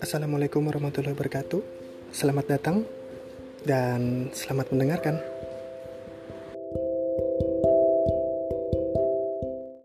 Assalamualaikum warahmatullahi wabarakatuh. Selamat datang dan selamat mendengarkan.